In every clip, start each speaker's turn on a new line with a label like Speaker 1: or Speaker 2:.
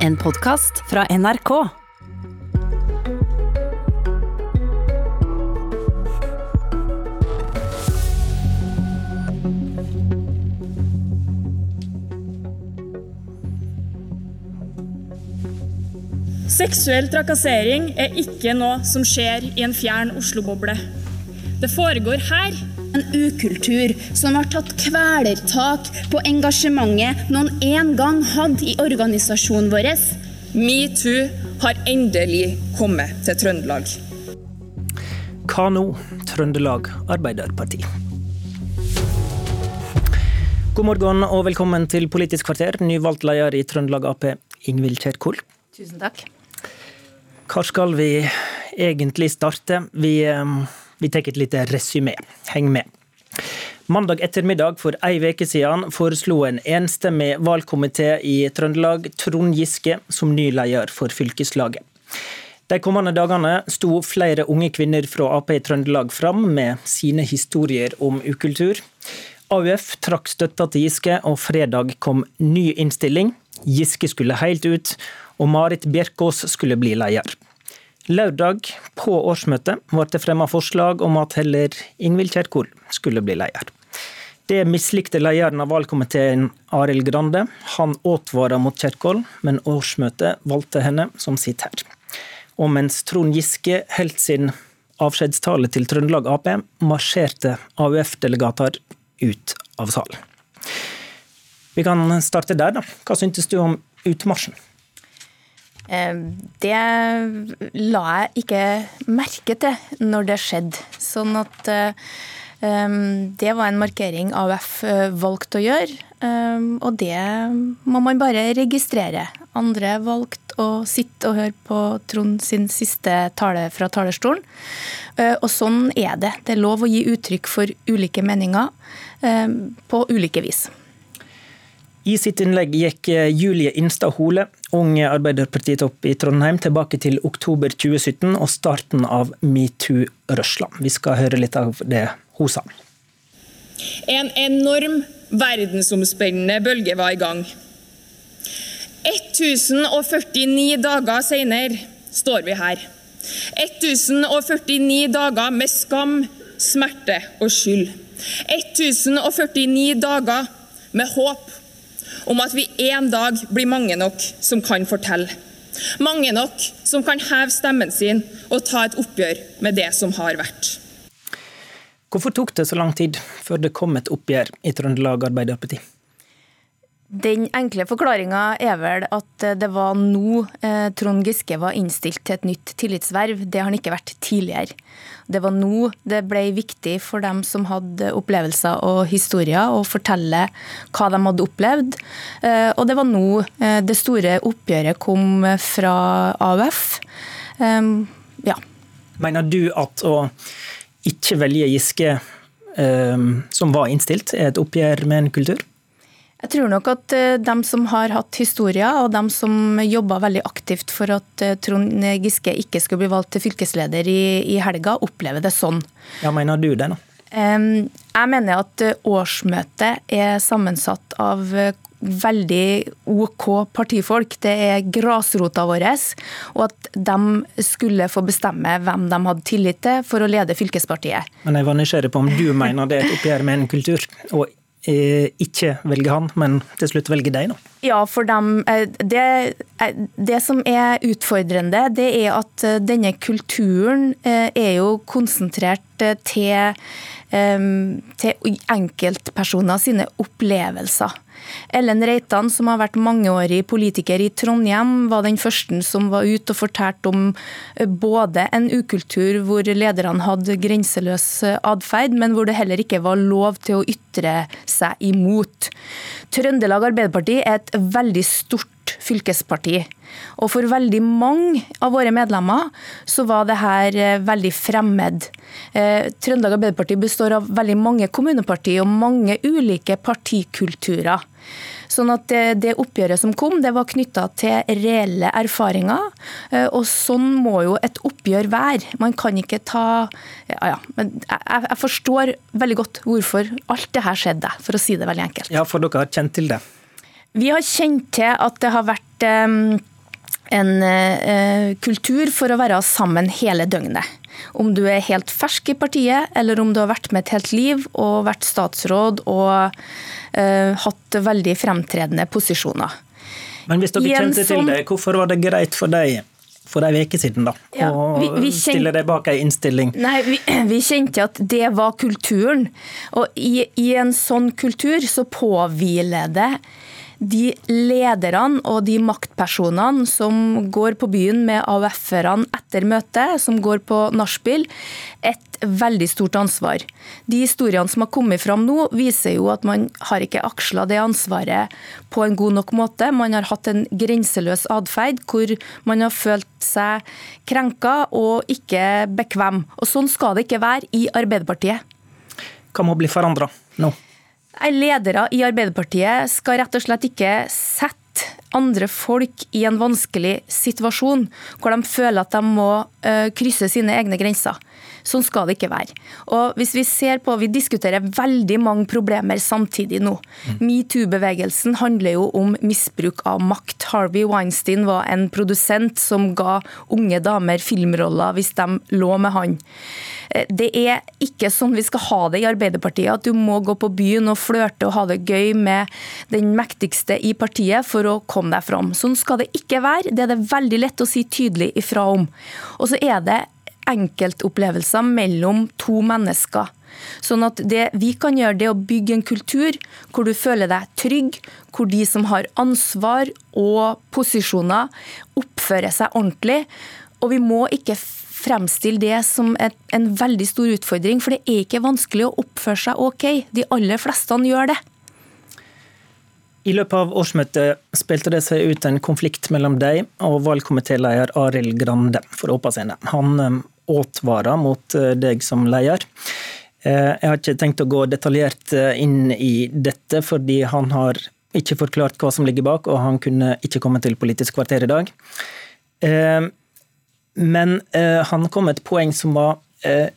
Speaker 1: En podkast fra NRK.
Speaker 2: Seksuell trakassering er ikke noe som skjer i en fjern Oslo-boble. Det foregår her.
Speaker 3: En ukultur som har tatt kvelertak på engasjementet noen en gang hadde i organisasjonen vår.
Speaker 2: Metoo har endelig kommet til Trøndelag.
Speaker 4: Hva nå? Trøndelag Arbeiderparti. God morgen og velkommen til Politisk kvarter. Nyvalgt leder i Trøndelag Ap, Ingvild Kjerkol.
Speaker 1: Tusen takk.
Speaker 4: Hvor skal vi egentlig starte? Vi vi tar et lite resymé. Heng med. Mandag ettermiddag for ei uke siden foreslo en enstemmig valgkomité i Trøndelag Trond Giske som ny leder for fylkeslaget. De kommende dagene sto flere unge kvinner fra Ap i Trøndelag fram med sine historier om ukultur. AUF trakk støtta til Giske, og fredag kom ny innstilling. Giske skulle helt ut, og Marit Bjerkås skulle bli leder. Lørdag, på årsmøtet, ble det fremma forslag om at heller Ingvild Kjerkol skulle bli leder. Det mislikte lederen av valgkomiteen, Arild Grande. Han advarte mot Kjerkol, men årsmøtet valgte henne som sitt her. Og mens Trond Giske holdt sin avskjedstale til Trøndelag Ap, marsjerte AUF-delegater ut av salen. Vi kan starte der, da. Hva syntes du om utmarsjen?
Speaker 5: Eh, det la jeg ikke merke til når det skjedde. Sånn at eh, det var en markering AUF eh, valgte å gjøre, og det må man bare registrere. Andre valgte å sitte og høre på Trond sin siste tale fra talerstolen. Og sånn er det. Det er lov å gi uttrykk for ulike meninger på ulike vis.
Speaker 4: I sitt innlegg gikk eh, Julie Instad Hole, ung Arbeiderpartitopp i Trondheim, tilbake til oktober 2017 og starten av metoo-rørsla. Vi skal høre litt av det hun sa.
Speaker 2: En enorm verdensomspennende bølge var i gang. 1049 dager senere står vi her. 1049 dager med skam, smerte og skyld. 1049 dager med håp om at vi en dag blir mange nok som kan fortelle. Mange nok som kan heve stemmen sin og ta et oppgjør med det som har vært.
Speaker 4: Hvorfor tok det så lang tid før det kom et oppgjør i Trøndelag Arbeiderparti?
Speaker 5: Den enkle forklaringa er vel at det var nå eh, Trond Giske var innstilt til et nytt tillitsverv. Det har han ikke vært tidligere. Det var nå det ble viktig for dem som hadde opplevelser og historier, å fortelle hva de hadde opplevd. Eh, og det var nå eh, det store oppgjøret kom fra AUF.
Speaker 4: Ja. Mener du at å ikke velge Giske, som var innstilt, er et oppgjør med en kultur?
Speaker 5: Jeg tror nok at eh, de som har hatt historier, og de som jobba veldig aktivt for at eh, Trond Giske ikke skulle bli valgt til fylkesleder i, i helga, opplever det sånn.
Speaker 4: Ja, Mener du det, da?
Speaker 5: Jeg mener at eh, årsmøtet er sammensatt av veldig OK partifolk. Det er grasrota vår. Og at de skulle få bestemme hvem de hadde tillit til for å lede fylkespartiet.
Speaker 4: Men jeg var nysgjerrig på om du mener det er et oppgjør med en kultur, og ikke velger han, men til slutt velger deg, nå?
Speaker 5: Ja, for dem, eh, det, eh, det, som er utfordrende, det er at denne kulturen er jo konsentrert til, til enkeltpersoner sine opplevelser. Ellen Reitan, som har vært mangeårig politiker i Trondheim, var den første som var ute og fortalte om eh, både en ukultur hvor lederne hadde grenseløs eh, atferd, men hvor det heller ikke var lov til å ytre seg imot. Trøndelag Arbeiderparti er et veldig stort fylkesparti. Og for veldig mange av våre medlemmer så var det her eh, veldig fremmed. Trøndelag Arbeiderparti består av veldig mange kommunepartier og mange ulike partikulturer. Sånn at det, det oppgjøret som kom, det var knytta til reelle erfaringer. Eh, og sånn må jo et oppgjør være. Man kan ikke ta Ja, ja. Men jeg, jeg forstår veldig godt hvorfor alt det her skjedde, for å si det veldig enkelt.
Speaker 4: Ja, for dere har kjent til det?
Speaker 5: Vi har kjent til at det har vært en kultur for å være sammen hele døgnet. Om du er helt fersk i partiet, eller om du har vært med et helt liv og vært statsråd og uh, hatt veldig fremtredende posisjoner.
Speaker 4: Men hvis dere kjente til sånn- det, hvorfor var det greit for deg for ei uke siden, da. Ja, vi, vi kjente, stille deg bak ei innstilling.
Speaker 5: Nei, vi, vi, kjente at det var kulturen. Og i, i en sånn kultur så påhviler det de lederne og de maktpersonene som går på byen med AUF-erne etter møtet, som går på nachspiel, et veldig stort ansvar. De historiene som har kommet fram nå, viser jo at man har ikke aksla det ansvaret på en god nok måte. Man har hatt en grenseløs atferd hvor man har følt seg krenka og ikke bekvem. Og Sånn skal det ikke være i Arbeiderpartiet.
Speaker 4: Hva må bli forandra nå?
Speaker 5: Ledere i Arbeiderpartiet skal rett og slett ikke sette andre folk i en vanskelig situasjon, hvor de føler at de må eh, krysse sine egne grenser. Sånn skal det ikke være. Og hvis Vi ser på, vi diskuterer veldig mange problemer samtidig nå. Mm. Metoo-bevegelsen handler jo om misbruk av makt. Harvey Weinstein var en produsent som ga unge damer filmroller hvis de lå med han. Eh, det er ikke sånn vi skal ha det i Arbeiderpartiet, at du må gå på byen og flørte og ha det gøy med den mektigste i partiet for å komme deg fram. Sånn skal det ikke være. Det er det veldig lett å si tydelig ifra om. Og så er det enkeltopplevelser mellom to mennesker. Sånn at Det vi kan gjøre, det er å bygge en kultur hvor du føler deg trygg, hvor de som har ansvar og posisjoner, oppfører seg ordentlig. Og vi må ikke fremstille det som en veldig stor utfordring, for det er ikke vanskelig å oppføre seg OK. De aller fleste gjør det.
Speaker 4: I løpet av årsmøtet spilte det seg ut en konflikt mellom deg og valgkomitéleder Arild Grande for Åpa sine. Han advarer eh, mot eh, deg som leder. Eh, jeg har ikke tenkt å gå detaljert inn i dette, fordi han har ikke forklart hva som ligger bak, og han kunne ikke komme til Politisk kvarter i dag. Men han kom med et poeng som var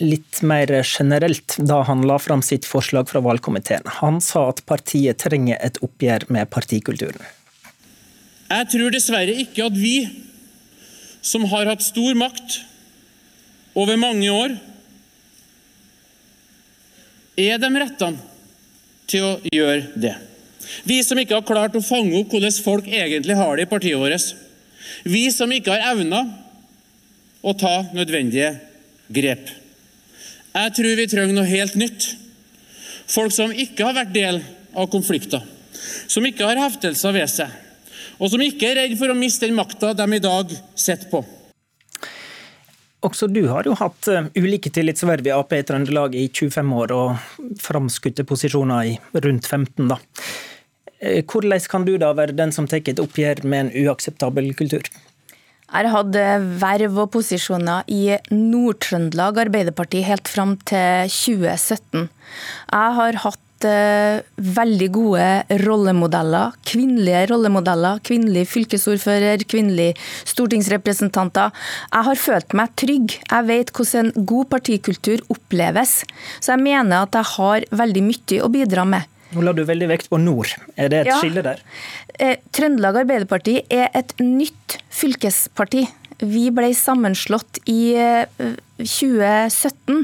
Speaker 4: litt mer generelt da han la fram sitt forslag fra valgkomiteen. Han sa at partiet trenger et oppgjør med partikulturen.
Speaker 6: Jeg tror dessverre ikke at vi, som har hatt stor makt over mange år, er de rettene til å gjøre det. Vi som ikke har klart å fange opp hvordan folk egentlig har det i partiet vårt. Vi som ikke har evna å ta nødvendige grep. Jeg tror vi trenger noe helt nytt. Folk som ikke har vært del av konflikter, som ikke har heftelser ved seg, og som ikke er redd for å miste den makta de i dag sitter på.
Speaker 4: Også du har jo hatt eh, ulike tillitsverv i Ap i Trøndelag i 25 år, og framskutte posisjoner i rundt 15. da. Eh, hvordan kan du da være den som tar et oppgjør med en uakseptabel kultur?
Speaker 5: Jeg har hatt verv og posisjoner i Nord-Trøndelag Arbeiderparti helt fram til 2017. Jeg har hatt eh, veldig gode rollemodeller, kvinnelige rollemodeller. Kvinnelig fylkesordfører, kvinnelige stortingsrepresentanter. Jeg har følt meg trygg. Jeg vet hvordan en god partikultur oppleves. Så jeg mener at jeg har veldig mye å bidra med.
Speaker 4: Nå la du veldig vekt på nord. Er det et ja. skille der?
Speaker 5: Eh, Trøndelag Arbeiderparti er et nytt fylkesparti. Vi ble sammenslått i 2017.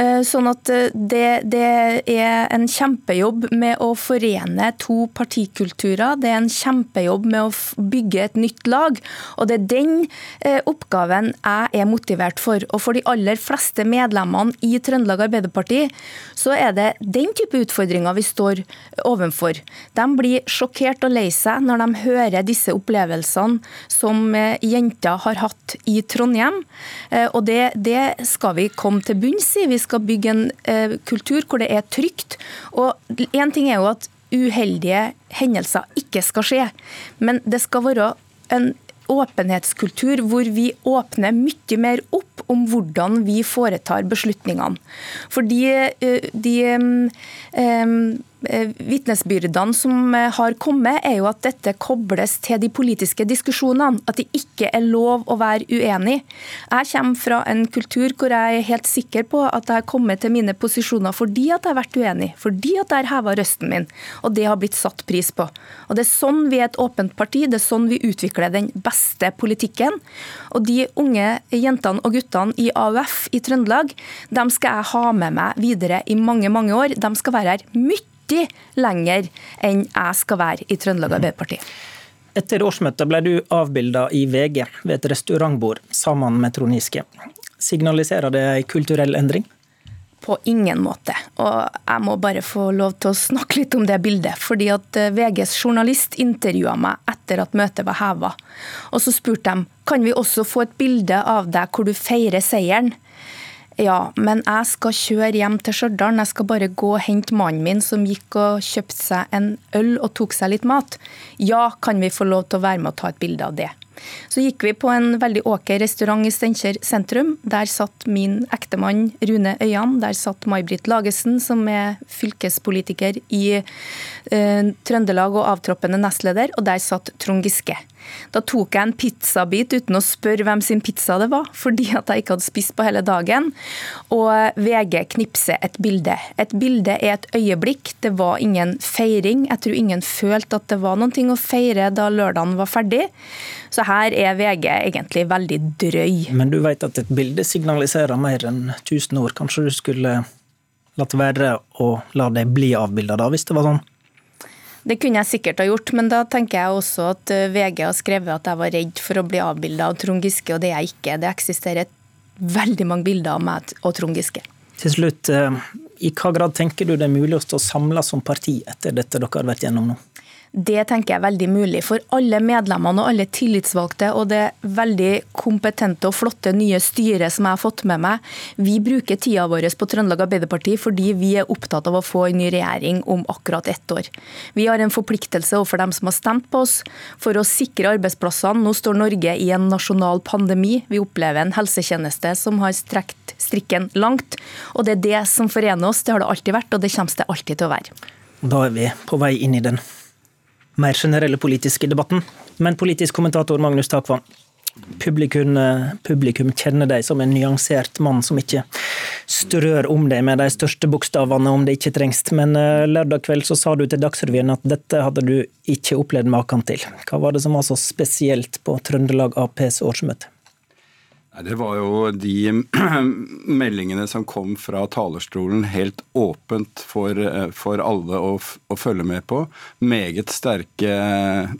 Speaker 5: Eh, sånn at eh, det, det, er en kjempejobb med å forene to partikulturer. Det er en kjempejobb med å bygge et nytt lag. Og det er den eh, oppgaven jeg er motivert for. Og for de aller fleste medlemmene i Trøndelag Arbeiderparti, så er det den type utfordringer vi står overfor. De blir sjokkert og lei seg når de hører disse opplevelsene som jenter har hatt i Trondheim. Og det, det skal vi komme til bunns i. Vi skal bygge en eh, kultur hvor det er trygt. Og Én ting er jo at uheldige hendelser ikke skal skje, men det skal være en åpenhetskultur hvor vi åpner mye mer opp om hvordan vi foretar beslutningene. Fordi de, de, de, eh, eh, vitnesbyrdene som eh, har kommet, er jo at dette kobles til de politiske diskusjonene. At det ikke er lov å være uenig. Jeg kommer fra en kultur hvor jeg er helt sikker på at jeg har kommet til mine posisjoner fordi at jeg har vært uenig, fordi at jeg har heva røsten min. Og det har blitt satt pris på. Og Det er sånn vi er et åpent parti, det er sånn vi utvikler den beste politikken. Og de unge jentene og guttene i AUF i Trøndelag, dem skal jeg ha med meg videre i mange, mange år. De skal være her mye lenger enn jeg skal være i Trøndelag Arbeiderparti.
Speaker 4: Etter årsmøtet ble du avbilda i VG ved et restaurantbord sammen med Trond Giske. Signaliserer det en kulturell endring?
Speaker 5: På ingen måte. Og jeg må bare få lov til å snakke litt om det bildet. Fordi at eh, VGs journalist intervjua meg etter at møtet var heva. Og så spurte de kan vi også få et bilde av deg hvor du feirer seieren. Ja, men jeg skal kjøre hjem til Stjørdal. Jeg skal bare gå og hente mannen min som gikk og kjøpte seg en øl og tok seg litt mat. Ja, kan vi få lov til å være med og ta et bilde av det? Så gikk vi på en veldig åker restaurant i Steinkjer sentrum. Der satt min ektemann Rune Øyan. Der satt May-Britt Lagesen, som er fylkespolitiker i eh, Trøndelag og avtroppende nestleder. Og der satt Trond Giske. Da tok jeg en pizzabit uten å spørre hvem sin pizza det var, fordi at jeg ikke hadde spist på hele dagen. Og VG knipser et bilde. Et bilde er et øyeblikk. Det var ingen feiring. Jeg tror ingen følte at det var noe å feire da lørdagen var ferdig. Så her er VG egentlig veldig drøy.
Speaker 4: Men du vet at et bilde signaliserer mer enn 1000 ord. Kanskje du skulle latt være å la det bli avbilda da, hvis det var sånn?
Speaker 5: Det kunne jeg sikkert ha gjort, men da tenker jeg også at eh, VG har skrevet at jeg var redd for å bli avbilda av Trond Giske, og det er jeg ikke. Det eksisterer veldig mange bilder av meg og Trond Giske.
Speaker 4: Til slutt, eh, i hva grad tenker du det er mulig å stå samla som parti etter dette dere har vært gjennom nå?
Speaker 5: Det tenker jeg er veldig mulig for alle medlemmene og alle tillitsvalgte og det veldig kompetente og flotte nye styret som jeg har fått med meg. Vi bruker tida vår på Trøndelag Arbeiderparti fordi vi er opptatt av å få en ny regjering om akkurat ett år. Vi har en forpliktelse overfor dem som har stemt på oss for å sikre arbeidsplassene. Nå står Norge i en nasjonal pandemi. Vi opplever en helsetjeneste som har strekt strikken langt. Og det er det som forener oss. Det har det alltid vært, og det kommer det alltid til å være.
Speaker 4: Da er vi på vei inn i den mer generelle politiske debatten. Men politisk kommentator Magnus Takvam, publikum, publikum kjenner deg som en nyansert mann som ikke strør om deg med de største bokstavene om det ikke trengs. Men eh, lørdag kveld så sa du til Dagsrevyen at dette hadde du ikke opplevd maken til. Hva var det som var så spesielt på Trøndelag Aps årsmøte?
Speaker 7: Det var jo de meldingene som kom fra talerstolen helt åpent for, eh, for alle å, å, følge med på. Meget sterke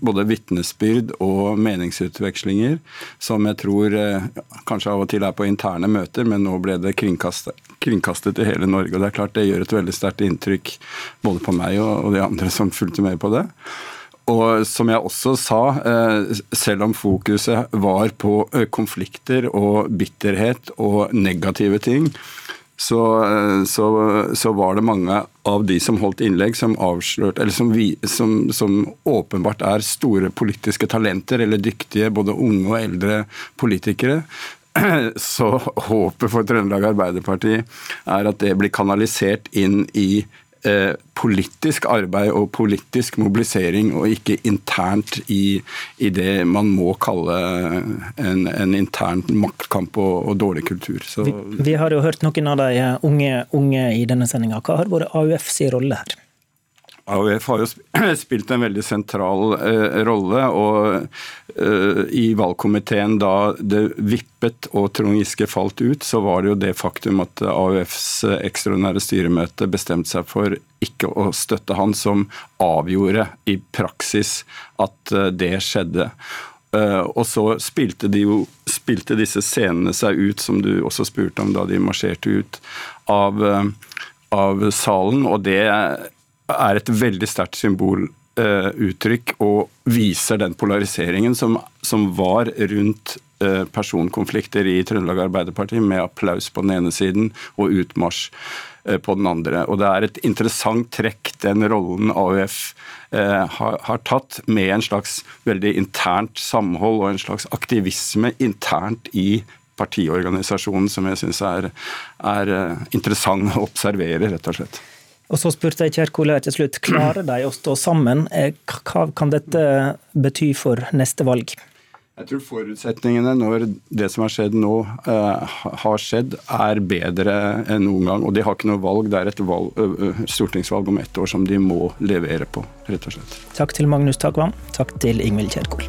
Speaker 7: både vitnesbyrd og meningsutvekslinger, som jeg tror eh, kanskje av og til er på interne møter, men nå ble det kringkastet, kringkastet i hele Norge. og Det er klart det gjør et veldig sterkt inntrykk både på meg og, og de andre som fulgte med på det. Og som jeg også sa, eh, selv om fokuset var på eh, konflikter og bitterhet og negative ting, så, eh, så, så var det mange av de som holdt innlegg, som avslørte, eller som, vi, som, som, åpenbart er store politiske talenter, eller dyktige både unge og eldre politikere. Så håpet for Trøndelag Arbeiderparti er at det blir kanalisert inn i eh, politisk arbeid og politisk mobilisering, og ikke internt i, i det man må kalle en, en intern maktkamp og, og dårlig kultur.
Speaker 4: Vi, vi, har jo hørt noen av de unge, unge i denne sendinga. Hva har vært AUF sin rolle her?
Speaker 7: AUF har jo spilt en veldig sentral eh, rolle. og eh, I valgkomiteen da det vippet og Trond Giske falt ut, så var det jo det faktum at AUFs ekstraordinære styremøte bestemte seg for ikke å støtte han, som avgjorde i praksis at uh, det skjedde. og så spilte, de jo, spilte disse scenene seg ut, som du også spurte om da de marsjerte ut, av, av salen. og det er et veldig sterkt symboluttrykk og viser den polariseringen som, som var rundt eh, personkonflikter i Trøndelag Arbeiderparti, med applaus på den ene siden og utmarsj eh, på den andre. Og Det er et interessant trekk, den rollen AUF eh, har, har, tatt, med en slags veldig internt samhold og en slags aktivisme internt i partiorganisasjonen, som jeg syns er, er interessant å observere, rett og slett.
Speaker 4: Og så spurte jeg Kjerkol til slutt, klarer de å stå sammen? Eh, hva kan dette bety for neste valg?
Speaker 7: Jeg tror forutsetningene når det som har skjedd nå, uh, har skjedd, er bedre enn noen gang. Og de har ikke noe valg. Det er et valg, uh, stortingsvalg om ett år som de må levere på, rett og slett.
Speaker 4: Takk til Magnus Takvam. Takk til Ingvild Kjerkol.